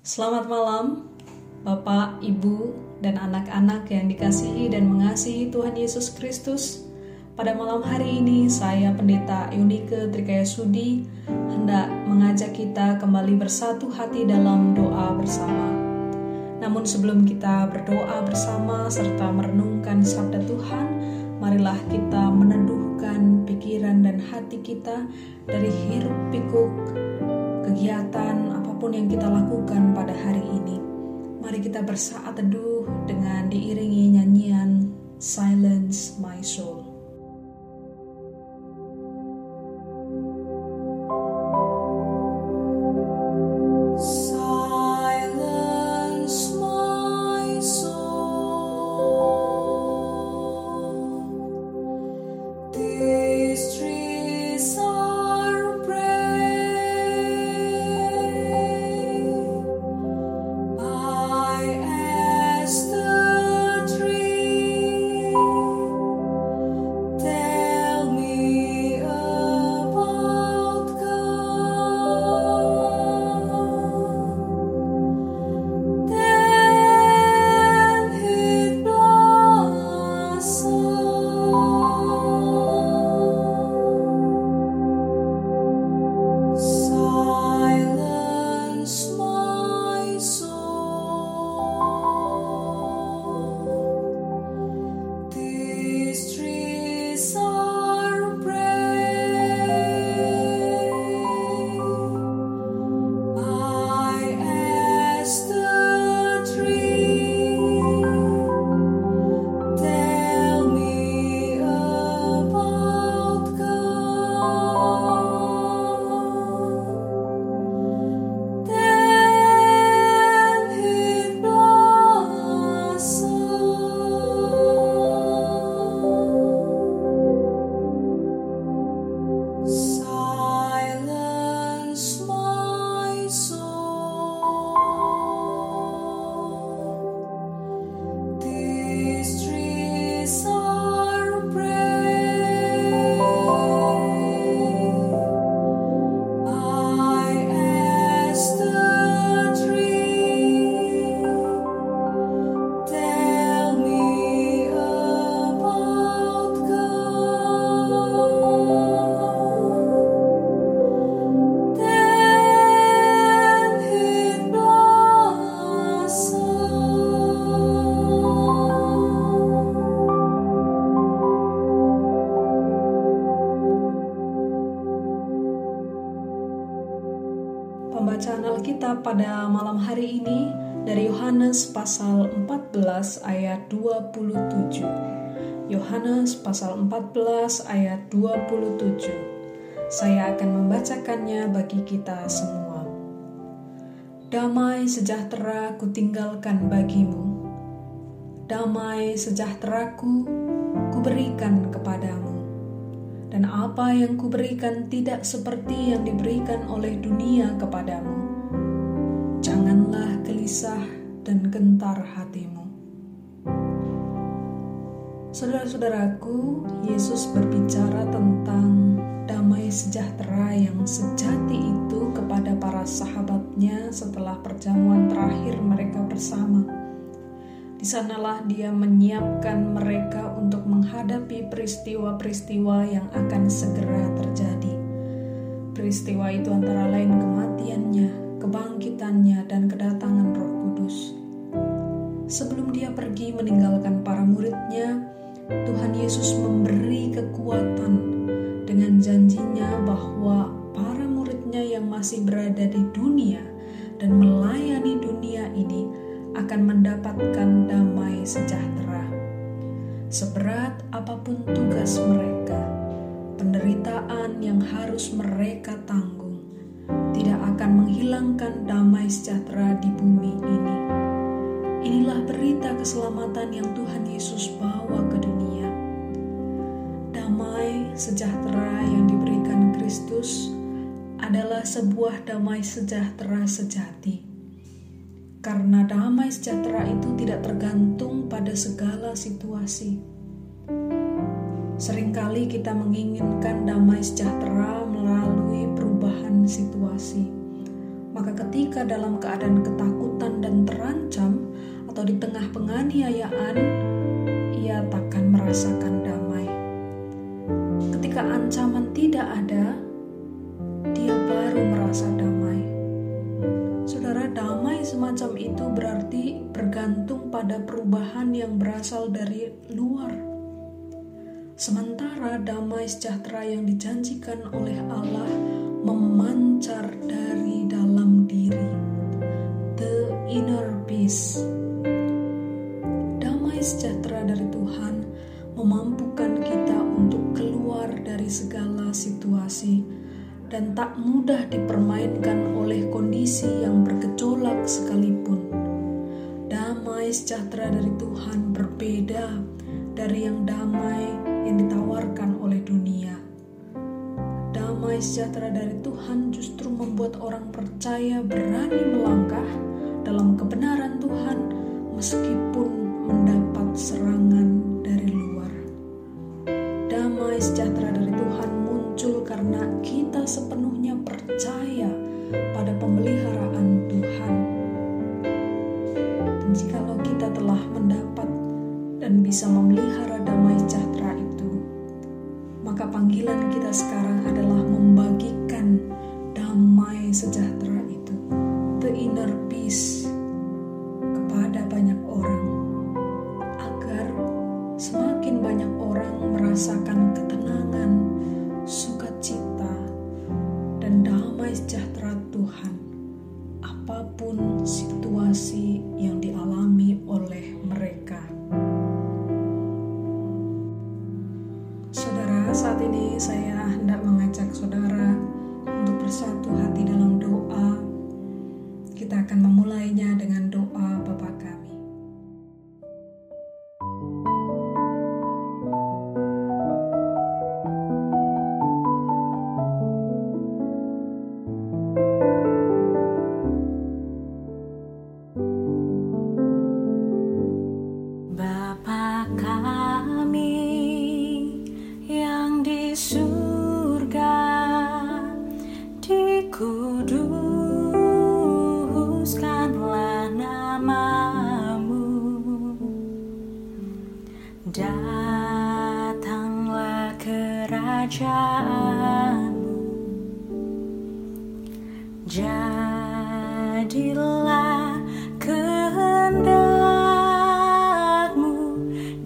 Selamat malam, Bapak, Ibu, dan anak-anak yang dikasihi dan mengasihi Tuhan Yesus Kristus. Pada malam hari ini, saya Pendeta Yunike Trikaya Sudi hendak mengajak kita kembali bersatu hati dalam doa bersama. Namun sebelum kita berdoa bersama serta merenungkan sabda Tuhan, marilah kita meneduhkan pikiran dan hati kita dari hiruk pikuk kegiatan apa pun yang kita lakukan pada hari ini. Mari kita bersaat teduh dengan diiringi nyanyian Silence My Soul. 14 ayat 27. Yohanes pasal 14 ayat 27. Saya akan membacakannya bagi kita semua. Damai sejahtera kutinggalkan bagimu. Damai sejahteraku kuberikan kepadamu dan apa yang kuberikan tidak seperti yang diberikan oleh dunia kepadamu. Janganlah gelisah dan gentar hatimu. Saudara-saudaraku, Yesus berbicara tentang damai sejahtera yang sejati itu kepada para sahabatnya setelah perjamuan terakhir mereka bersama di sanalah dia menyiapkan mereka untuk menghadapi peristiwa-peristiwa yang akan segera terjadi. Peristiwa itu antara lain kematiannya, kebangkitannya, dan kedatangan Roh Kudus. Sebelum dia pergi meninggalkan para muridnya, Tuhan Yesus memberi kekuatan dengan janjinya bahwa para muridnya yang masih berada di dunia dan melayani dunia ini akan mendapatkan damai sejahtera. Seberat apa pun tugas mereka, penderitaan yang harus mereka tanggung tidak akan menghilangkan damai sejahtera di bumi ini. Inilah berita keselamatan yang Tuhan Yesus bawa sejahtera yang diberikan Kristus adalah sebuah damai sejahtera sejati karena damai sejahtera itu tidak tergantung pada segala situasi. Seringkali kita menginginkan damai sejahtera melalui perubahan situasi. Maka ketika dalam keadaan ketakutan dan terancam atau di tengah penganiayaan, ia takkan merasakan damai. Ketika ancaman tidak ada, dia baru merasa damai. Saudara, damai semacam itu berarti bergantung pada perubahan yang berasal dari luar. Sementara damai sejahtera yang dijanjikan oleh Allah memancar dari dalam diri. The inner peace. Damai sejahtera dari Tuhan memampukan kita untuk keluar dari segala situasi dan tak mudah dipermainkan oleh kondisi yang bergejolak sekalipun. Damai sejahtera dari Tuhan berbeda dari yang damai yang ditawarkan oleh dunia. Damai sejahtera dari Tuhan justru membuat orang percaya berani melangkah dalam kebenaran Tuhan meskipun mendapat serangan sepenuhnya percaya pada pemeliharaan Tuhan. Dan jikalau kita telah mendapat dan bisa memelihara damai sejahtera itu, maka panggilan kita sekarang adalah membagikan damai sejahtera Jadilah kehendakmu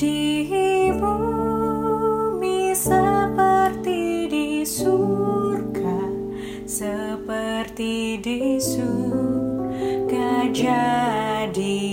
di bumi seperti di surga, seperti di surga jadilah.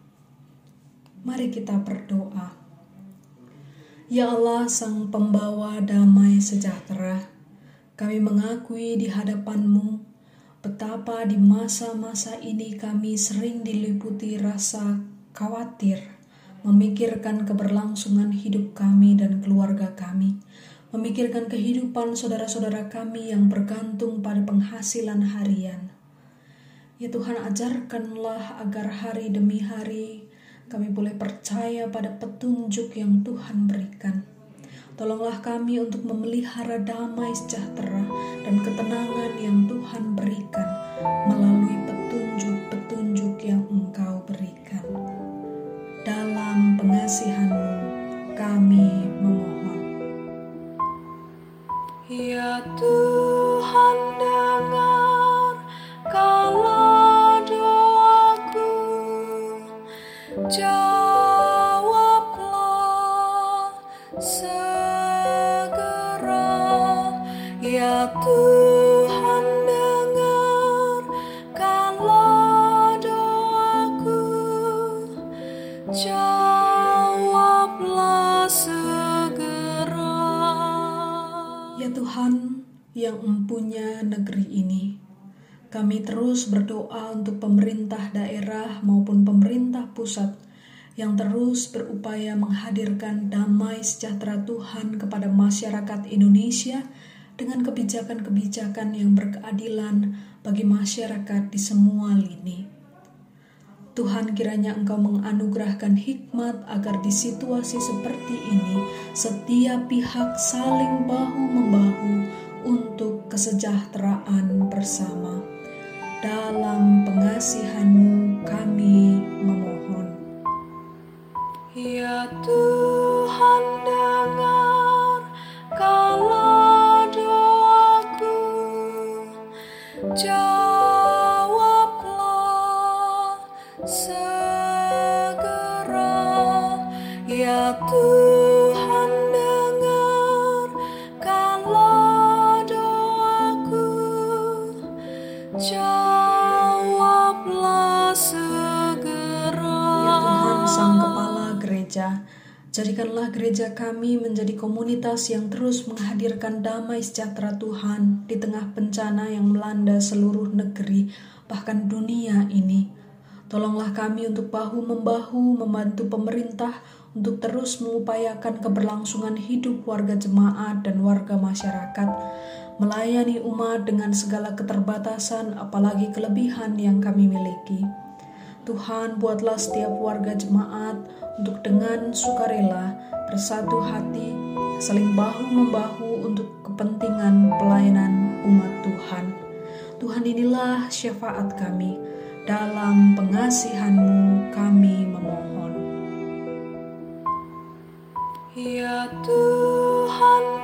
Mari kita berdoa. Ya Allah, Sang Pembawa damai sejahtera, kami mengakui di hadapan-Mu betapa di masa-masa ini kami sering diliputi rasa khawatir, memikirkan keberlangsungan hidup kami dan keluarga kami, memikirkan kehidupan saudara-saudara kami yang bergantung pada penghasilan harian. Ya Tuhan, ajarkanlah agar hari demi hari kami boleh percaya pada petunjuk yang Tuhan berikan. Tolonglah kami untuk memelihara damai sejahtera dan ketenangan yang Tuhan berikan melalui petunjuk-petunjuk yang Engkau berikan. Dalam pengasihan-Mu kami memohon. Ya Tuhan dengar Jawablah segera. Ya Tuhan doaku. Jawablah segera. Ya Tuhan yang empunya negeri ini, kami terus berdoa untuk pemerintah daerah maupun pemerintah pusat yang terus berupaya menghadirkan damai sejahtera Tuhan kepada masyarakat Indonesia dengan kebijakan-kebijakan yang berkeadilan bagi masyarakat di semua lini. Tuhan kiranya Engkau menganugerahkan hikmat agar di situasi seperti ini setiap pihak saling bahu-membahu untuk kesejahteraan bersama. Dalam pengasihan-Mu kami memohon. Ya Tuhan dengar kalau doaku Jawablah segera Ya Tuhan jadikanlah gereja kami menjadi komunitas yang terus menghadirkan damai sejahtera Tuhan di tengah bencana yang melanda seluruh negeri, bahkan dunia ini. Tolonglah kami untuk bahu-membahu membantu pemerintah untuk terus mengupayakan keberlangsungan hidup warga jemaat dan warga masyarakat, melayani umat dengan segala keterbatasan apalagi kelebihan yang kami miliki. Tuhan buatlah setiap warga jemaat untuk dengan sukarela bersatu hati saling bahu-membahu untuk kepentingan pelayanan umat Tuhan. Tuhan inilah syafaat kami. Dalam pengasihan-Mu kami memohon. Ya Tuhan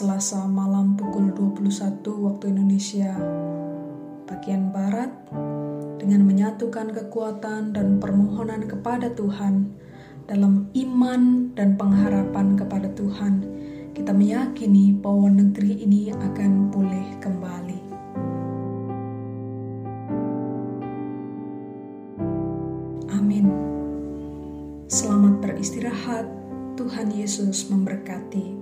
Selasa malam pukul 21 waktu Indonesia bagian barat dengan menyatukan kekuatan dan permohonan kepada Tuhan dalam iman dan pengharapan kepada Tuhan. Kita meyakini bahwa negeri ini akan pulih kembali. Amin. Selamat beristirahat. Tuhan Yesus memberkati.